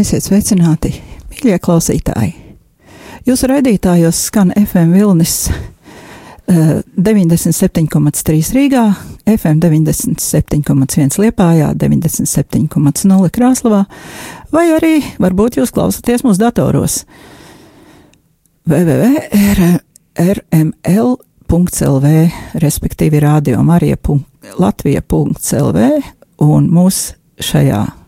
Esiet sveicināti, mīļie klausītāji! Jūsu raidītājos skan FM Vilnis uh, 97,3 Rīgā, FM 97,1 Liepājā, 97,0 Krāslavā, vai arī varbūt jūs klausāties mūsu datoros www.rml.lv, respektīvi radio marija.latvija.lv un mūs šajā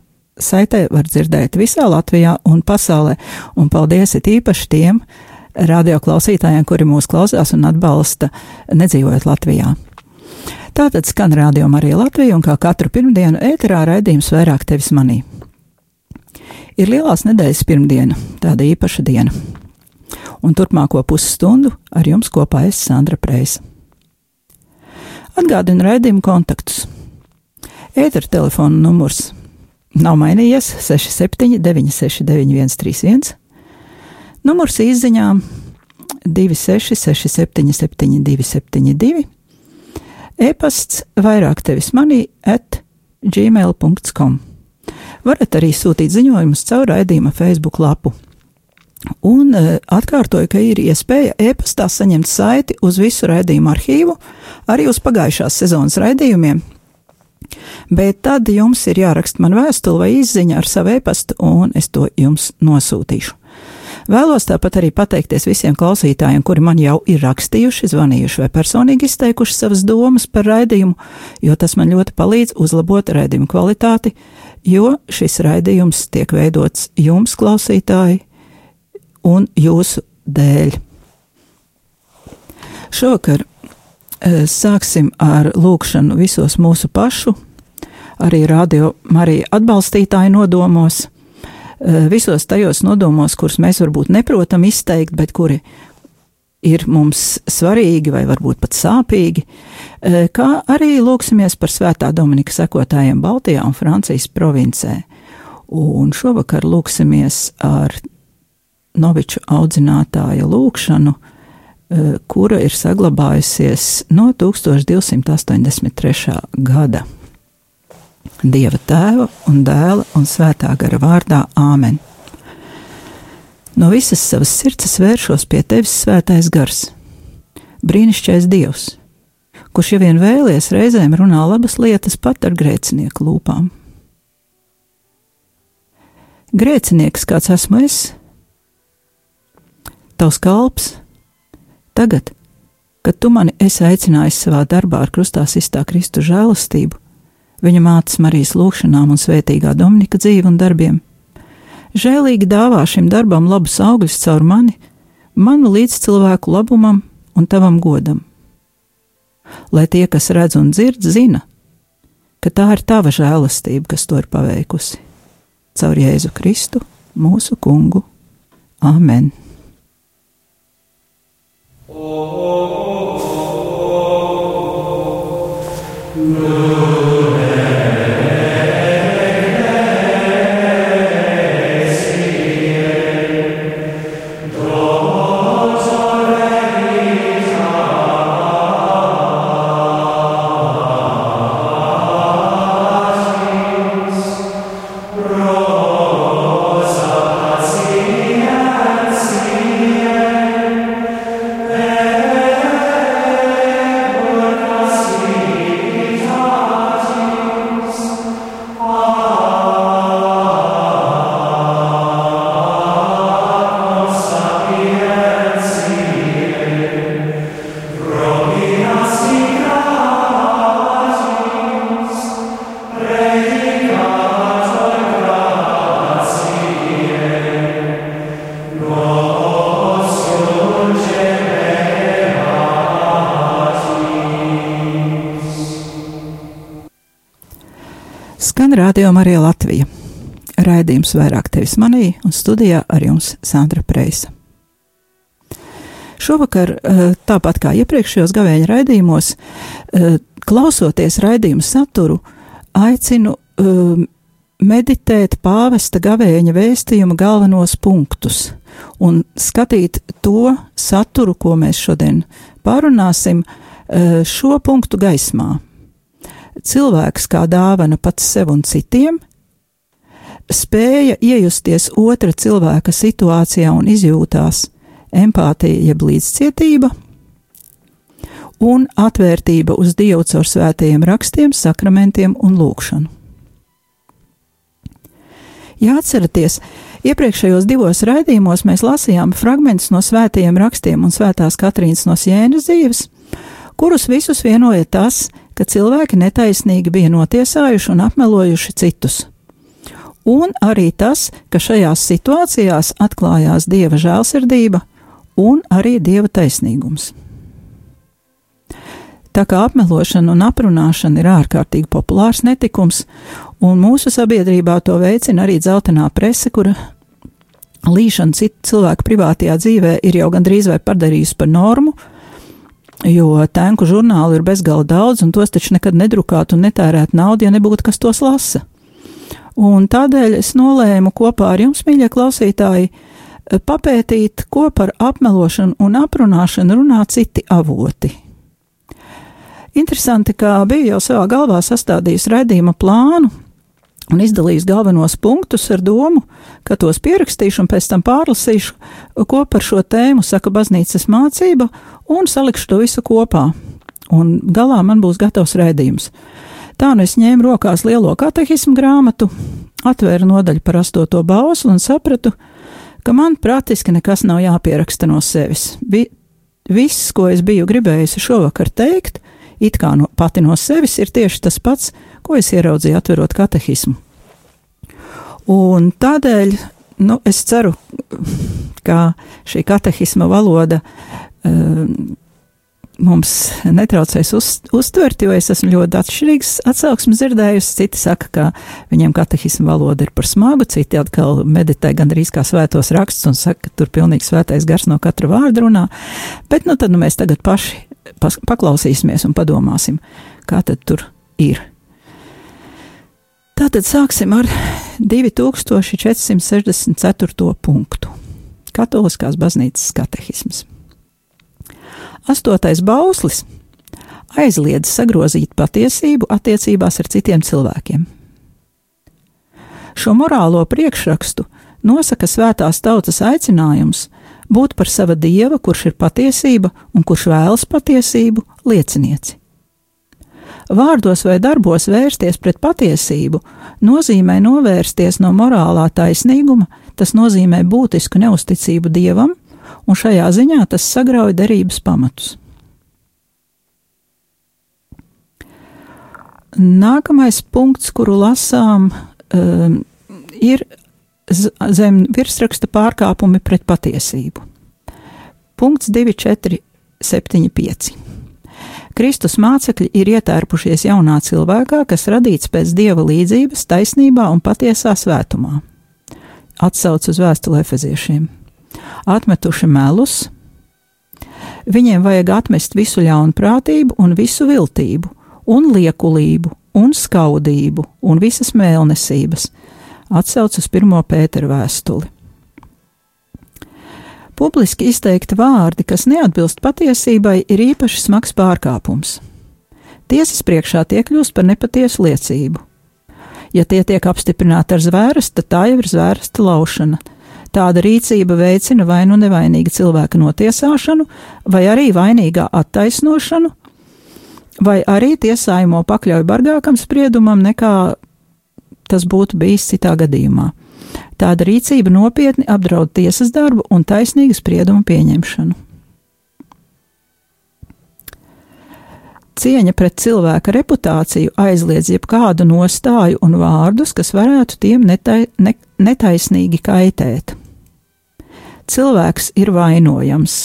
saitē var dzirdēt visā Latvijā un pasaulē, un paldies it īpaši tiem radioklausītājiem, kuri mūs klausās un atbalsta nedzīvojot Latvijā. Tātad skan radio arī Latvija, un kā katru pirmdienu ēterā raidījums vairāk tevis manī. Ir lielās nedēļas pirmdiena, tāda īpaša diena, un turpmāko pusstundu ar jums kopā es Sandra Preisa. Atgādinu raidījumu kontaktus. Ētera telefona numurs Nav mainījies 67, 969, 131. Numurs izziņām 26, 67, 272. E-pasts vairāk tevis manī at gmail.com. Varat arī sūtīt ziņojumus caur raidījuma Facebook lapu. Un uh, atkārtoju, ka ir iespēja e-pastā saņemt saiti uz visu raidījumu arhīvu, arī uz pagājušās sezonas raidījumiem, Bet tad jums ir jāraksta man vēstule vai izziņa ar savu e-pastu, un es to jums nosūtīšu. Vēlos tāpat arī pateikties visiem klausītājiem, kuri man jau ir rakstījuši, zvanījuši vai personīgi izteikuši savas domas par raidījumu, jo tas man ļoti palīdz uzlabot raidījumu kvalitāti, jo šis raidījums tiek veidots jums, klausītāji, un jūsu dēļ. Šovakar sāksim ar lūkšanu visos mūsu pašu, arī radio Marija atbalstītāju nodomos, eh, visos tajos nodomos, kurus mēs varbūt neprotam izteikt, bet kuri ir mums svarīgi vai varbūt pat sāpīgi, eh, kā arī lūksimies par svētā Dominika sekotājiem Baltijā un Francijas provincē. Un šovakar lūksimies ar Noviču audzinātāja lūkšanu Eh, kura ir saglabājusies no 1283. gada. Dieva tēva un dēla un svētā gara vārdā Āmen. No visas savas sirds vēršos pie tevis, svētais gars, brīnišķīgais Dievs, kurš ja vien vēlies reizēm runā labas lietas pat ar grēcinieku lūpām. Grēcinieks, kāds esmu es, tavs kalps, Tagad, kad tu mani esi aicinājis savā darbā ar krustā iztā Kristu žēlastību, viņa mātes Marijas lūgšanām un svētīgā Dominika dzīve un darbiem, žēlīgi dāvā šim darbam labus augļus caur mani, manu līdzcilvēku labumam un tavam godam. Lai tie, kas redz un dzird, zina, ka tā ir tava žēlastība, kas to ir paveikusi. Caur Jēzu Kristu, mūsu kungu. Āmen! O, o, o, o, o, o, oh, Radio Marija Latvija. Raidījums vairāk tevis manī un studijā ar jums Sandra Preisa. Šovakar, eh, tāpat kā iepriekšējos gavēņa raidījumos, eh, klausoties raidījumu saturu, aicinu eh, meditēt pāvesta gavēņa vēstījuma galvenos punktus un skatīt to saturu, ko mēs šodien pārunāsim, šo punktu gaismā cilvēks kā dāvana pats sev un citiem, spēja iejusties otra cilvēka situācijā un izjūtās empātija, jeb līdzcietība, un atvērtība uz Dievu caur svētajiem rakstiem, sakramentiem un lūgšanu. Jāatceraties, iepriekšējos divos raidījumos mēs lasījām fragmentus no svētajiem rakstiem un svētās Katrīnas no Sienas dzīves, kurus visus vienoja tas, ka cilvēki netaisnīgi bija notiesājuši un apmelojuši citus. Un arī tas, ka šajās situācijās atklājās dieva žēlsirdība un arī dieva taisnīgums. Tā kā apmelošana un aprunāšana ir ārkārtīgi populārs netikums, un mūsu sabiedrībā to veicina arī dzeltenā prese, kura līšana citu cilvēku privātajā dzīvē ir jau gandrīz vai padarījusi par normu, jo tēnku žurnālu ir bezgala daudz, un tos taču nekad nedrukāt un netērēt naudu, ja nebūtu kas tos lasa. Un tādēļ es nolēmu kopā ar jums, mīļie klausītāji, papētīt, ko par apmelošanu un aprunāšanu runā citi avoti. Interesanti, ka biju jau savā galvā sastādījis raidījuma plānu un izdalījis galvenos punktus ar domu, ka tos pierakstīšu un pēc tam pārlasīšu, ko par šo tēmu saka baznīcas mācība, un salikšu to visu kopā. Un galā man būs gatavs raidījums. Tā nu es ņēmu rokās lielo katehismu grāmatu, atvēru nodaļu par astoto bauslu un sapratu, ka man praktiski nekas nav jāpieraksta no sevis. Vi, viss, ko es biju gribējusi šovakar teikt, it kā no, pati no sevis, ir tieši tas pats, ko es ieraudzīju atverot katehismu. Un tādēļ nu, es ceru, ka šī katehisma valoda um, mums netraucēs uz, uztvert, jo es esmu ļoti atšķirīgs atsauksmes dzirdējusi. Citi saka, ka viņiem katehisma valoda ir par smagu, citi atkal meditē gandrīz kā svētos rakstus un saka, ka tur pilnīgi svētais gars no katra vārda runā. Bet nu tad nu, mēs tagad paši paklausīsimies un padomāsim, kā tad tur ir. Tātad sāksim ar 2464. punktu. Katoliskās baznīcas katehisms. Astotais bauslis aizliedz sagrozīt patiesību attiecībās ar citiem cilvēkiem. Šo morālo priekšrakstu nosaka svētās tautas aicinājums būt par sava dieva, kurš ir patiesība un kurš vēlas patiesību, liecinieci. Vārdos vai darbos vērsties pret patiesību nozīmē novērsties no morālā taisnīguma, tas nozīmē būtisku neusticību dievam, un šajā ziņā tas sagrauj derības pamatus. Nākamais punkts, kuru lasām, um, ir zem virsraksta pārkāpumi pret patiesību. Punkts 2475. Kristus mācekļi ir ietērpušies jaunā cilvēkā, kas radīts pēc dieva līdzības, taisnībā un patiesā svētumā. Atsauc uz vēstuli efeziešiem. Atmetuši melus, viņiem vajag atmest visu ļaunprātību un visu viltību, un liekulību, un skaudību, un visas mēlnesības, atsauc uz 1. pētera vēstuli. Publiski izteikti vārdi, kas neatbilst patiesībai, ir īpaši smags pārkāpums. Tiesas priekšā tie kļūst par nepatiesu liecību. Ja tie tiek apstiprināti ar zvērstu, tad tā jau ir zvērsta laušana. Tāda rīcība veicina vai nu nevainīga cilvēka notiesāšanu, vai arī vainīgā attaisnošanu, vai arī tiesājumu pakļauj bargākam spriedumam nekā tas būtu bijis citā gadījumā. Tāda rīcība nopietni apdraud tiesas darbu un taisnīgu spriedumu pieņemšanu. Cieņa pret cilvēka reputāciju aizliedz jebkādu nostāju un vārdus, kas varētu tiem netai, ne, netaisnīgi kaitēt. Cilvēks ir vainojams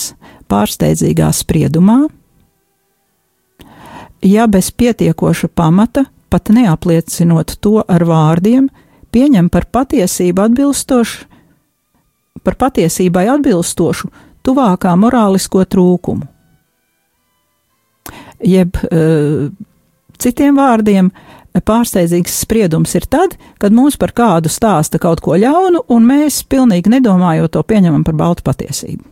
pārsteidzīgā spriedumā, ja bez pietiekoša pamata pat neapliecinot to ar vārdiem, pieņem par patiesību atbilstošu, par patiesībai atbilstošu tuvākā morālisko trūkumu. Jeb uh, citiem vārdiem, pārsteidzīgs spriedums ir tad, kad mums par kādu stāsta kaut ko ļaunu, un mēs pilnīgi nedomājot to pieņemam par baltu patiesību.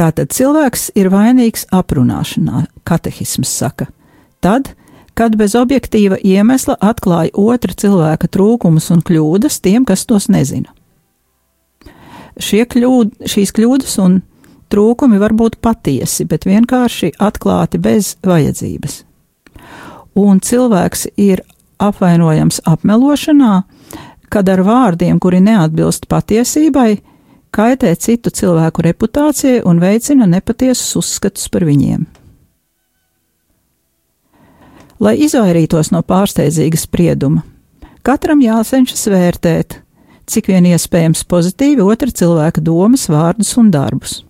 Tātad cilvēks ir vainīgs aprunāšanā, katehisms saka tad, kad bez objektīva iemesla atklāja otra cilvēka trūkumus un kļūdas tiem, kas tos nezina. Kļūd, šīs kļūdas un trūkumi var būt patiesi, bet vienkārši atklāti bez vajadzības. Un cilvēks ir apvainojams apmelošanā, kad ar vārdiem, kuri neatbilst patiesībai, kaitē citu cilvēku reputācijai un veicina nepatiesus uzskatus par viņiem. Lai izvairītos no pārsteidzīga sprieduma, katram jācenšas vērtēt, cik vien iespējams pozitīvi otra cilvēka domas, vārdus un darbus.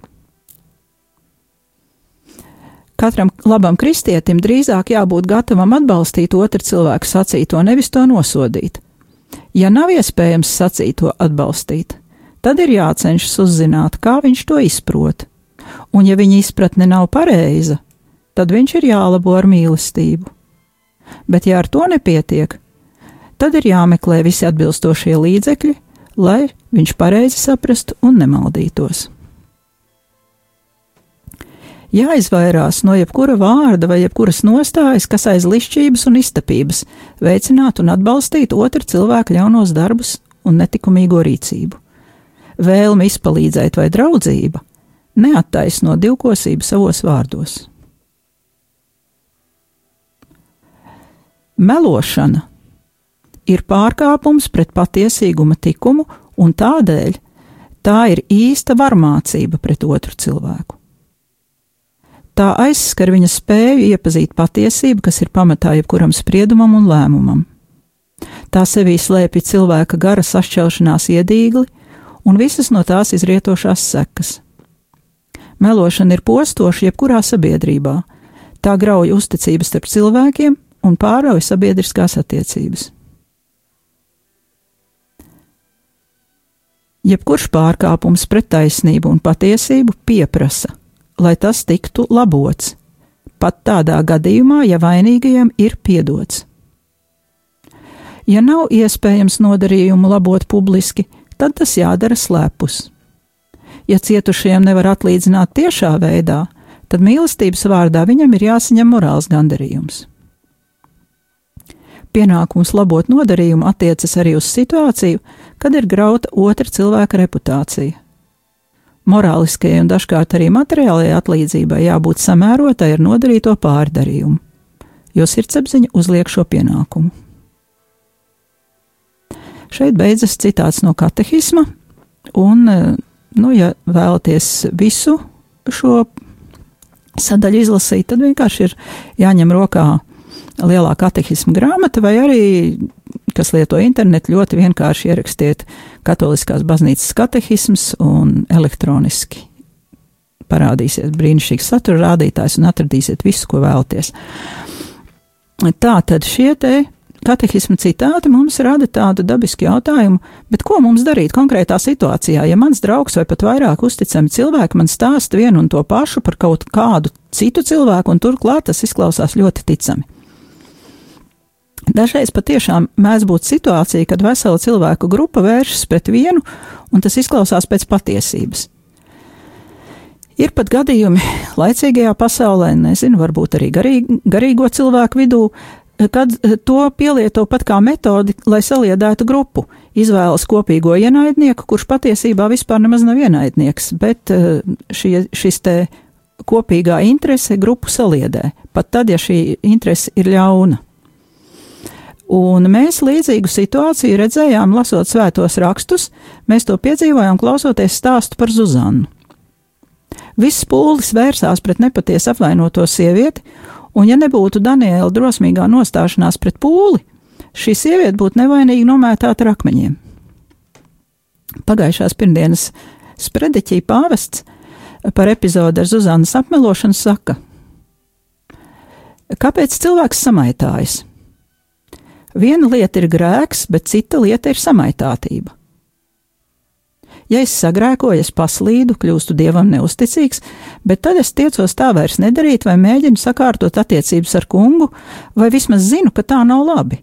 Katram labam kristietim drīzāk jābūt gatavam atbalstīt otru cilvēku sacīto, nevis to nosodīt. Ja nav iespējams sacīto atbalstīt, tad ir jācenšas uzzināt, kā viņš to izprot. Un, ja viņa izpratne nav pareiza, tad viņš ir jālabo ar mīlestību. Bet, ja ar to nepietiek, tad ir jāmeklē visi atbilstošie līdzekļi, lai viņš pareizi saprastu un nemaldītos jāizvairās no jebkura vārda vai jebkuras nostājas, kas aiz lišķības un iztapības veicinātu un atbalstītu otru cilvēku ļaunos darbus un netikumīgo rīcību. Vēlme izpalīdzēt vai draudzība neattaisno divkosību savos vārdos. Melošana ir pārkāpums pret patiesīguma likumu, un tādēļ tā ir īsta varmācība pret otru cilvēku. Tā aizskar viņa spēju iepazīt patiesību, kas ir pamatā jebkuram spriedumam un lēmumam. Tā sevī slēpj cilvēka gara sašķelšanās iedīgli un visas no tās izrietošās sekas. Melošana ir postoša jebkurā sabiedrībā. Tā grauj uzticības starp cilvēkiem un pārauj sabiedriskās attiecības. Jebkurš pārkāpums pret taisnību un patiesību pieprasa, lai tas tiktu labots, pat tādā gadījumā, ja vainīgajam ir piedots. Ja nav iespējams nodarījumu labot publiski, tad tas jādara slēpus. Ja cietušajam nevar atlīdzināt tiešā veidā, tad mīlestības vārdā viņam ir jāsaņem morāls gandarījums. Pienākums labot nodarījumu attiecas arī uz situāciju, kad ir grauta otra cilvēka reputācija morāliskajai un dažkārt arī materiālajai atlīdzībai jābūt samērotai ar nodarīto pārdarījumu, jo sirdsapziņa uzliek šo pienākumu. Šeit beidzas citāts no katehisma, un, nu, ja vēlaties visu šo sadaļu izlasīt, tad vienkārši ir jāņem rokā lielā katehisma grāmata, vai arī, kas lieto internetu, ļoti vienkārši ierakstiet Katoliskās baznīcas katehisms un elektroniski parādīsies brīnišķīgs satura rādītājs un atradīsiet visu, ko vēlaties. Tā tad šie te katehisma citāti mums rada tādu dabisku jautājumu, bet ko mums darīt konkrētā situācijā, ja mans draugs vai pat vairāk uzticami cilvēki man stāsta vienu un to pašu par kaut kādu citu cilvēku, un turklāt tas izklausās ļoti ticami. Dažreiz patiešām mēdz būt situācija, kad vesela cilvēku grupa vēršas pret vienu, un tas izklausās pēc patiesības. Ir pat gadījumi laicīgajā pasaulē, nezinu, varbūt arī garīgo, garīgo cilvēku vidū, kad to pielieto pat kā metodi, lai saliedētu grupu. Izvēlas kopīgo ienaidnieku, kurš patiesībā vispār nemaz nav ienaidnieks, bet eh, šie, šis te kopīgā interese grupu saliedē, pat tad, ja šī interese ir ļauna. Un mēs līdzīgu situāciju redzējām, lasot svētos rakstus, mēs to piedzīvojām, klausoties stāstu par Zuzanu. Viss pūlis vērsās pret nepatiesi apvainoto sievieti, un ja nebūtu Daniela drosmīgā nostāšanās pret pūli, šī sieviete būtu nevainīgi nomētāta ar akmeņiem. Pagājušās pirmdienas sprediķī pāvests par epizodi ar Zuzanas apmelošanu saka: Kāpēc cilvēks samaitājas? Viena lieta ir grēks, bet cita lieta ir samaitātība. Ja es sagrēkoju, es paslīdu, kļūstu dievam neusticīgs, bet tad es tiecos tā vairs nedarīt, vai mēģinu sakārtot attiecības ar kungu, vai vismaz zinu, ka tā nav labi.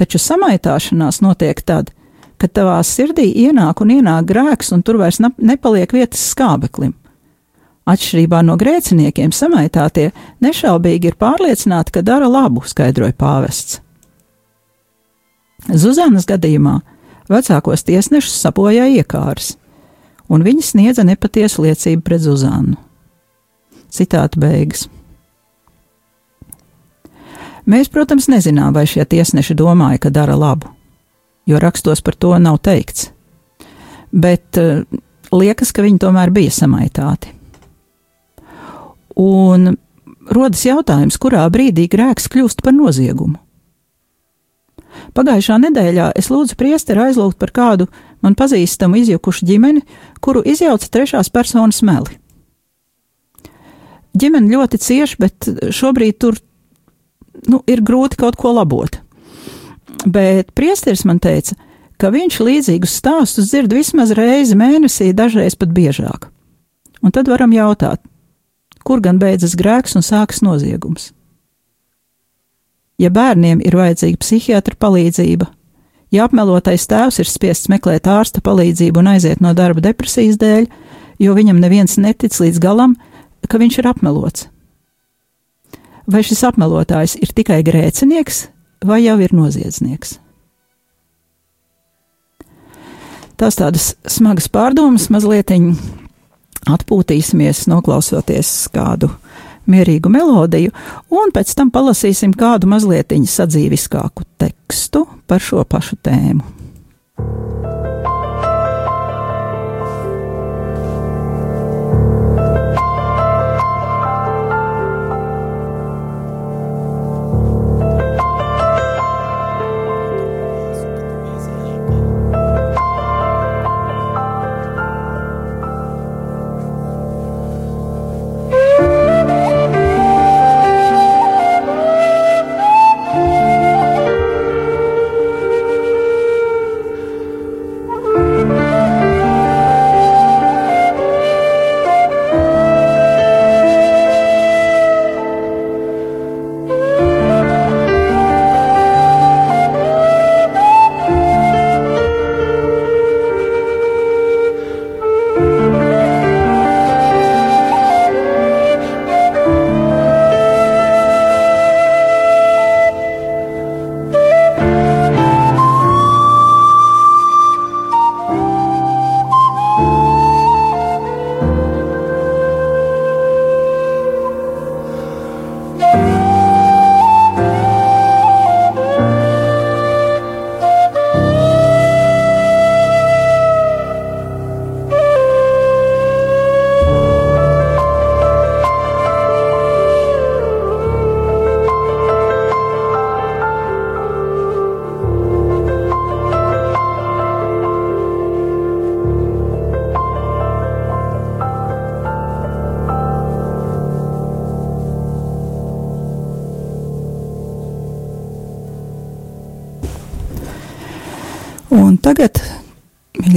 Taču samaitāšanās notiek tad, kad tavā sirdī ienāk un ienāk grēks, un tur vairs nepaliek vietas skābeklim. Atšķirībā no grēciniekiem, samaitātie nešaubīgi ir pārliecināti, ka dara labu, skaidroja pāvests. Zuzanas gadījumā vecākos tiesnešus sabojāja iekārs, un viņi sniedza nepatiesu liecību pret Zuzanu. Citāta beigas. Mēs, protams, nezinām, vai šie tiesneši domāja, ka dara labu, jo rakstos par to nav teikts. Bet uh, liekas, ka viņi tomēr bija samaitāti. Un rodas jautājums, kurā brīdī grēks kļūst par noziegumu. Pagājušā nedēļā es lūdzu priesteri aizlūgt par kādu man pazīstamu izjukušu ģimeni, kuru izjauca trešās personas meli. Ģimene ļoti cieši, bet šobrīd tur nu, ir grūti kaut ko labot. Bet priesteris man teica, ka viņš līdzīgus stāstus dzird vismaz reizi mēnesī, dažreiz pat biežāk. Un tad varam jautāt, kur gan beidzas grēks un sākas noziegums? Ja bērniem ir vajadzīga psihiatra palīdzība, ja apmelotais tēvs ir spiests meklēt ārsta palīdzību un aiziet no darba depresijas dēļ, jo viņam neviens netic līdz galam, ka viņš ir apmelots. Vai šis apmelotājs ir tikai grēcinieks, vai jau ir noziedznieks? Tās tādas smagas pārdomas, mazliet atpūtīsimies, noklausoties kādu mierīgu melodiju, un pēc tam palasīsim kādu mazliet sadzīviskāku tekstu par šo pašu tēmu.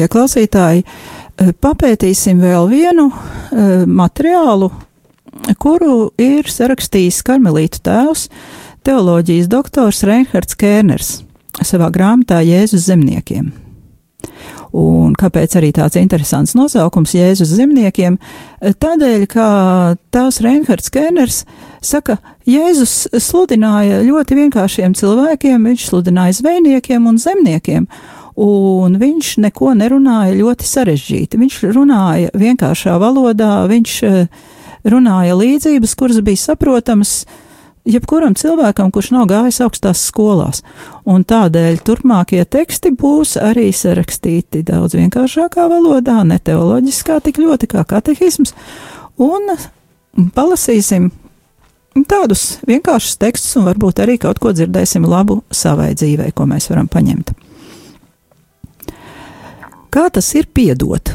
Mīļie klausītāji, eh, papētīsim vēl vienu uh, materiālu, kuru ir sarakstījis karmelītu tēvs, teoloģijas doktors Reinhards Kērners savā grāmatā Jēzus zemniekiem. Un kāpēc arī tāds interesants nosaukums Jēzus zemniekiem? Tādēļ, ka tās Reinhards Kērners saka, Jēzus sludināja ļoti vienkāršiem cilvēkiem, viņš sludināja zvejniekiem un zemniekiem, un viņš neko nerunāja ļoti sarežģīti. Viņš runāja vienkāršā valodā, viņš eh, runāja līdzības, kuras bija saprotamas jebkuram cilvēkam, kurš nav gājis augstās skolās. Un tādēļ turpmākie teksti būs arī sarakstīti daudz vienkāršākā valodā, ne teoloģiskā tik ļoti kā katehisms, un palasīsim tādus vienkāršus tekstus, un varbūt arī kaut ko dzirdēsim labu savai dzīvei, ko mēs varam paņemt. Kā tas ir piedot?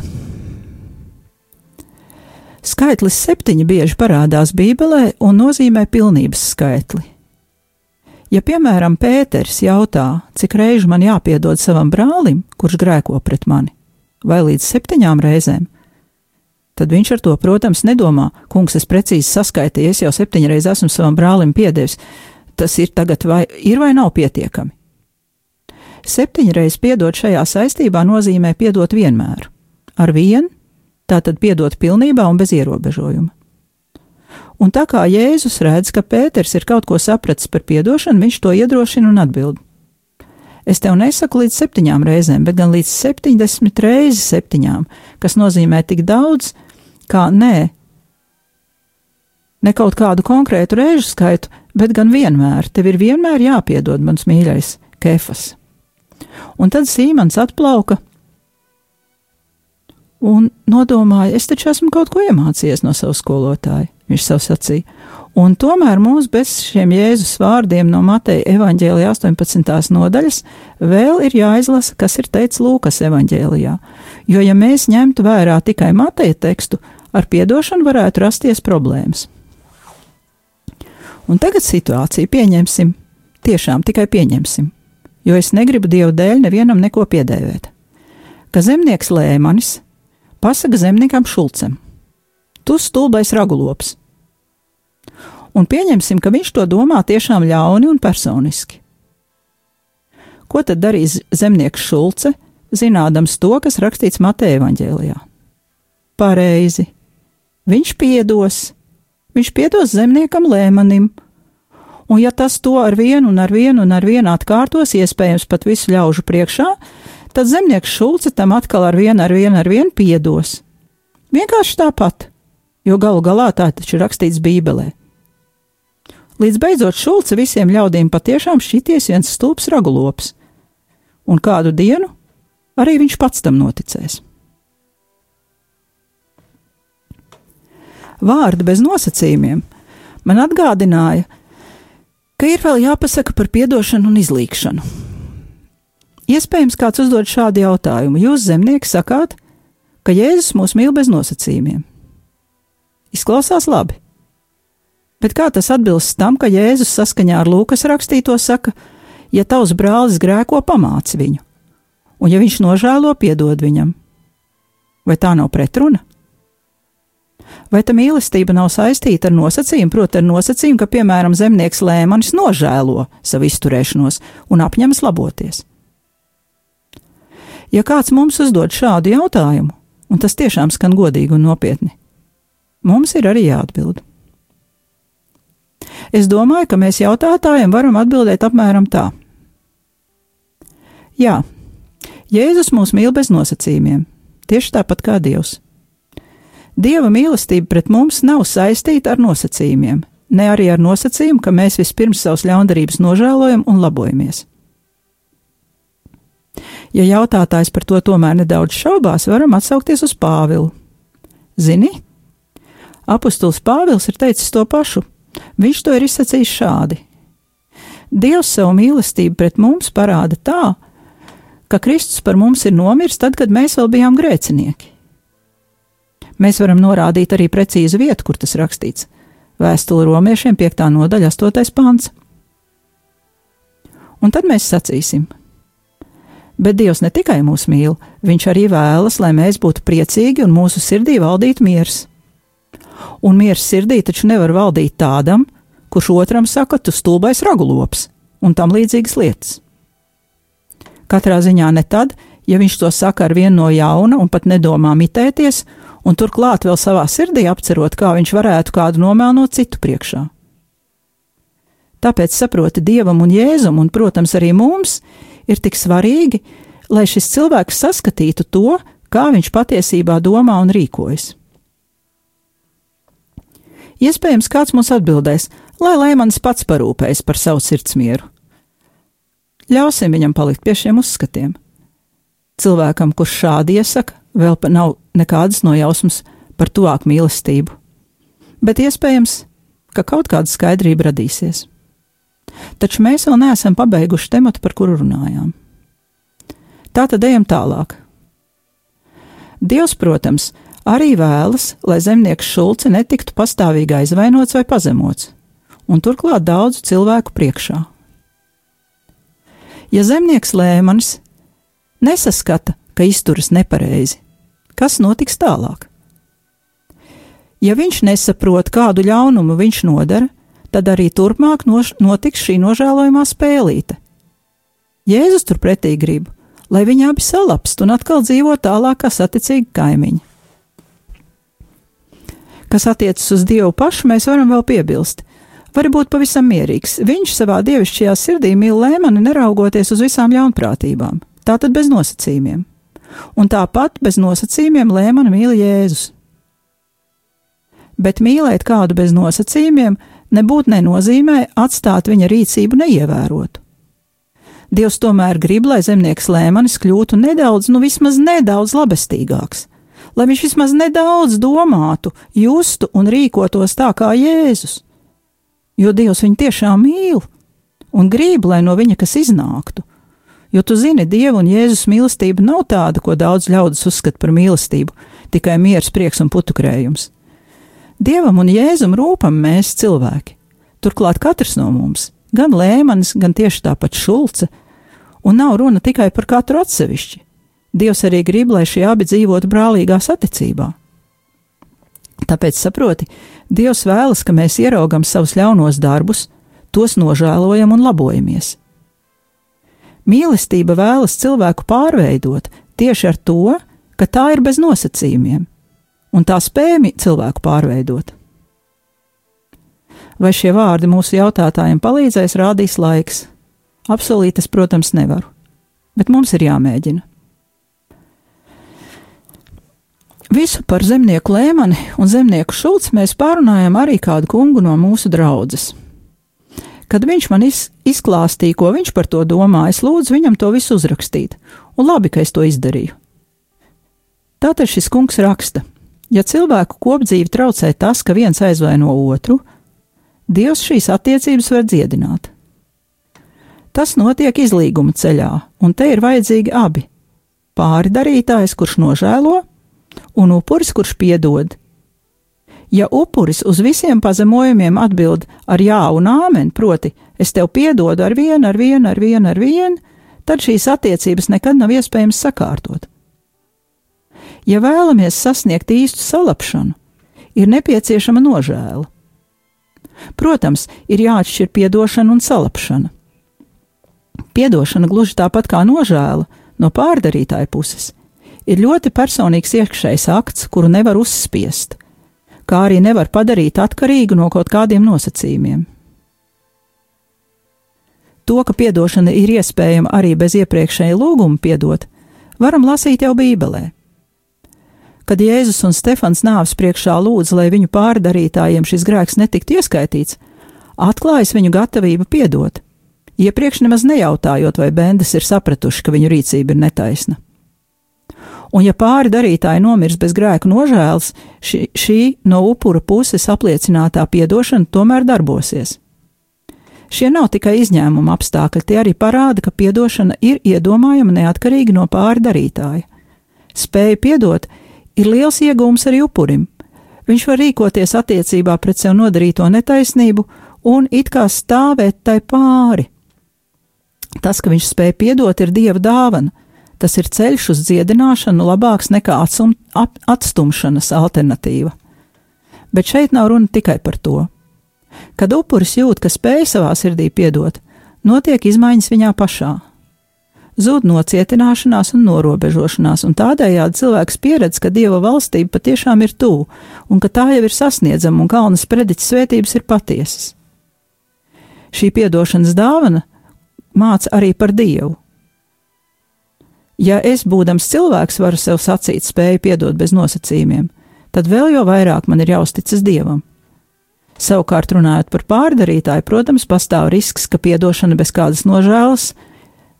Skaitlis septiņi bieži parādās Bībelē un nozīmē pilnības skaitli. Ja, piemēram, Pēters jautā, cik reižu man jāpiedod savam brālim, kurš grēko pret mani, vai līdz septiņām reizēm, tad viņš ar to, protams, nedomā, kungs, es precīzi saskaitīju, es jau septiņreiz esmu savam brālim piedevis, tas ir tagad vai ir vai nav pietiekami. Septiņreiz piedot šajā saistībā nozīmē piedot vienmēr, ar vienu, tātad piedot pilnībā un bez ierobežojuma. Un tā kā Jēzus redz, ka Pēters ir kaut ko sapratis par piedošanu, viņš to iedrošina un atbild. Es tev nesaku līdz septiņām reizēm, bet gan līdz septiņdesmit reizes septiņām, kas nozīmē tik daudz, kā nē, ne kaut kādu konkrētu reižu skaitu, bet gan vienmēr, tev ir vienmēr jāpiedod, mans mīļais, kefas. Un tad Sīmans atplauka un nodomāja, es taču esmu kaut ko iemācījies no sava skolotāja, viņš sev sacīja. Un tomēr mums bez šiem Jēzus vārdiem no Mateja evaņģēlijā 18. nodaļas vēl ir jāizlasa, kas ir teikts Lūkas evaņģēlijā. Jo, ja mēs ņemtu vērā tikai Mateja tekstu, ar piedošanu varētu rasties problēmas. Un tagad situāciju pieņemsim, tiešām tikai pieņemsim, jo es negribu Dievu dēļ nevienam neko piedēvēt. Ka zemnieks Lēmanis Pasaka zemniekam Šulcam: Tu stulbais ragulops! Un pieņemsim, ka viņš to domā tiešām ļauni un personiski. Ko tad darīs zemnieks Šulce, zinādams to, kas rakstīts Mateja evaņģēlijā? Pareizi. Viņš piedos, viņš piedos zemniekam Lēmanim, un ja tas to ar vienu un ar vienu un ar vienu atkārtos, iespējams pat visu ļaužu priekšā, tad zemnieks Šulce tam atkal ar vienu, ar vienu, ar vienu piedos. Vienkārši tāpat, jo galu galā tā taču ir rakstīts Bībelē. Līdz beidzot Šulce visiem ļaudīm patiešām šities viens stulbs ragulops, un kādu dienu arī viņš pats tam noticēs. Vārdi bez nosacījumiem man atgādināja, ka ir vēl jāpasaka par piedošanu un izlīkšanu. Iespējams, kāds uzdod šādu jautājumu. Jūs, zemnieki, sakāt, ka Jēzus mūs mīl bez nosacījumiem. Izklausās labi. Bet kā tas atbilst tam, ka Jēzus saskaņā ar Lūkas rakstīto saka, ja tavs brālis grēko, pamāci viņu, un ja viņš nožēlo, piedod viņam? Vai tā nav pretruna? Vai tā mīlestība nav saistīta ar nosacījumu, proti, ar nosacījumu, ka, piemēram, zemnieks lēmanis nožēlo savu izturēšanos un apņemas laboties? Ja kāds mums uzdod šādu jautājumu, un tas tiešām skan godīgi un nopietni, mums ir arī jāatbild. Es domāju, ka mēs jautātājiem varam atbildēt apmēram tā: Jā, Jēzus mūs mīl bez nosacījumiem, tieši tāpat kā Dievs. Dieva mīlestība pret mums nav saistīta ar nosacījumiem, ne arī ar nosacījumu, ka mēs vispirms savus ļaundarības nožēlojam un labojamies. Ja jautātājs par to tomēr nedaudz šaubās, varam atsaukties uz Pāvilu. Zini, apustulis Pāvils ir teicis to pašu. Viņš to ir izsacījis šādi: Dievs savu mīlestību pret mums parāda tā, ka Kristus par mums ir nomiris tad, kad mēs vēl bijām grēcinieki. Mēs varam norādīt arī precīzu vietu, kur tas rakstīts. Vēstule romiešiem 5. nodaļa, 8. pāns. Un tad mēs sacīsim, Bet Dievs ne tikai mūs mīl, Viņš arī vēlas, lai mēs būtu priecīgi un mūsu sirdī valdītu miers. Un miers sirdī taču nevar valdīt tādam, kurš otram saka, tu stulbais ragulops, un tam līdzīgas lietas. Katrā ziņā ne tad, ja viņš to saka ar vienu no jauna un pat nedomā mitēties, un turklāt vēl savā sirdī apcerot, kā viņš varētu kādu nomēnot citu priekšā. Tāpēc saproti Dievam un Jēzum, un, protams, arī mums, ir tik svarīgi, lai šis cilvēks saskatītu to, kā viņš patiesībā domā un rīkojas. Iespējams, kāds mums atbildēs, lai Lēmans pats parūpējas par savu sirdsmieru. Ļausim viņam palikt pie šiem uzskatiem. Cilvēkam, kurš šādi iesaka, vēl nav nekādas nojausmas par tuvāku mīlestību, bet iespējams, ka kaut kāda skaidrība radīsies. Taču mēs vēl neesam pabeiguši tematu, par kuru runājām. Tā tad ejam tālāk. Dievs, protams, arī vēlas, lai zemnieks Šulce netiktu pastāvīgi aizvainots vai pazemots, un turklāt daudzu cilvēku priekšā. Ja zemnieks Lēmanis nesaskata, ka izturas nepareizi, kas notiks tālāk? Ja viņš nesaprot, kādu ļaunumu viņš nodara, tad arī turpmāk noš, notiks šī nožēlojamā spēlīte. Jēzus turpretī grib, lai viņi abi salapst un atkal dzīvo tālāk kā saticīgi kaimiņi. Kas attiecas uz Dievu pašu, mēs varam vēl piebilst. Var būt pavisam mierīgs. Viņš savā dievišķajā sirdī mīl lēmani, neraugoties uz visām ļaunprātībām. Tātad bez nosacījumiem. Un tāpat bez nosacījumiem lēmani mīl Jēzus. Bet mīlēt kādu bez nosacījumiem nebūtu nenozīmē atstāt viņa rīcību neievērotu. Dievs tomēr grib, lai zemnieks lēmanis kļūtu nedaudz, nu vismaz nedaudz labestīgāks, lai viņš vismaz nedaudz domātu, justu un rīkotos tā kā Jēzus. Jo Dievs viņu tiešām mīl un grib, lai no viņa kas iznāktu. Jo tu zini, Dieva un Jēzus mīlestība nav tāda, ko daudz ļaudis uzskata par mīlestību, tikai miers, prieks un putukrējums. Dievam un Jēzum rūpam mēs cilvēki. Turklāt katrs no mums, gan Lēmanis, gan tieši tāpat Šulce, un nav runa tikai par katru atsevišķi. Dievs arī grib, lai šie abi dzīvotu brālīgā saticībā. Tāpēc saproti, Dievs vēlas, ka mēs ieraugam savus ļaunos darbus, tos nožēlojam un labojamies. Mīlestība vēlas cilvēku pārveidot tieši ar to, ka tā ir bez nosacījumiem, un tā spēja cilvēku pārveidot. Vai šie vārdi mūsu jautātājiem palīdzēs, rādīs laiks. Apsolīt es, protams, nevaru, bet mums ir jāmēģina. Visu par zemnieku Lēmani un zemnieku Šulci mēs pārunājām arī kādu kungu no mūsu draudzes. Kad viņš man izklāstīja, ko viņš par to domā, es lūdzu viņam to visu uzrakstīt, un labi, ka es to izdarīju. Tātad šis kungs raksta: Ja cilvēku kopdzīvi traucē tas, ka viens aizvaino otru, Dievs šīs attiecības var dziedināt. Tas notiek izlīguma ceļā, un te ir vajadzīgi abi - pāri darītājs, kurš nožēlo, un upuris, kurš piedod. Ja upuris uz visiem pazemojumiem atbild ar jā un āmen, proti, es tev piedodu ar vienu, ar vienu, ar vienu, ar vienu, tad šīs attiecības nekad nav iespējams sakārtot. Ja vēlamies sasniegt īstu salapšanu, ir nepieciešama nožēla. Protams, ir jāatšķir piedošana un salapšana. Piedošana gluži tāpat kā nožēla no pārdarītāja puses ir ļoti personīgs iekšējs akts, kuru nevar uzspiest, kā arī nevar padarīt atkarīgu no kaut kādiem nosacījumiem. To, ka piedošana ir iespējama arī bez iepriekšēja lūguma piedot, varam lasīt jau Bībelē. Kad Jēzus un Stefans nāves priekšā lūdza, lai viņu pārdarītājiem šis grēks netiktu ieskaitīts, atklājas viņu gatavība piedot, iepriekš nemaz nejautājot, vai bendas ir sapratuši, ka viņu rīcība ir netaisna. Un, ja pāri darītāji nomirs bez grēku nožēlas, šī, šī no upura puses apliecinātā piedošana tomēr darbosies. Šie nav tikai izņēmuma apstākļi, tie arī parāda, ka piedošana ir iedomājama neatkarīgi no pāri darītāja. Spēja piedot ir liels iegūms arī upurim. Viņš var rīkoties attiecībā pret sev nodarīto netaisnību un it kā stāvēt tai pāri. Tas, ka viņš spēja piedot, ir dieva dāvana. Tas ir ceļš uz dziedināšanu labāks nekā atsum, ap, atstumšanas alternatīva. Bet šeit nav runa tikai par to. Kad upuris jūt, ka spēj savā sirdī piedot, notiek izmaiņas viņā pašā zūd nocietināšanās un norobežošanās, un tādējādi cilvēks pieredz, ka dieva valstība patiešām ir tuvu, un ka tā jau ir sasniedzama, un kalnas prediķa svētības ir patiesas. Šī piedošanas dāvana māca arī par dievu. Ja es, būdams cilvēks, varu sev sacīt, spēju piedot bez nosacījumiem, tad vēl jau vairāk man ir jāuzticas dievam. Savukārt, runājot par pārdarītāju, protams, pastāv risks, ka piedošana bez kādas nožēlas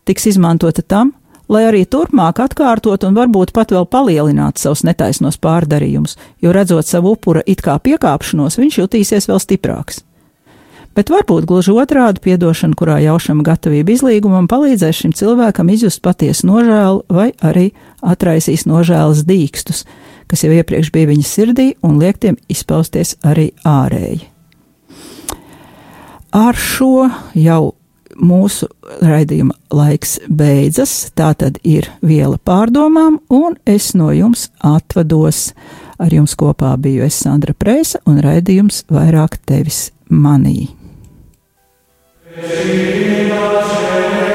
tiks izmantota tam, lai arī turpmāk atkārtot un varbūt pat vēl palielināt savus netaisnos pārdarījumus, jo redzot savu upura it kā piekāpšanos, viņš jutīsies vēl stiprāks. Bet varbūt gluži otrādi piedošana, kurā jaušama gatavība izlīgumam, palīdzēs šim cilvēkam izjust patiesu nožēlu vai arī atraisīs nožēlas dīkstus, kas jau iepriekš bija viņa sirdī un liek tiem izpausties arī ārēji. Ar šo jau mūsu raidījuma laiks beidzas, tā tad ir viela pārdomām, un es no jums atvados. Ar jums kopā biju es Sandra Prēsa un raidījums vairāk tevis manī. Veni,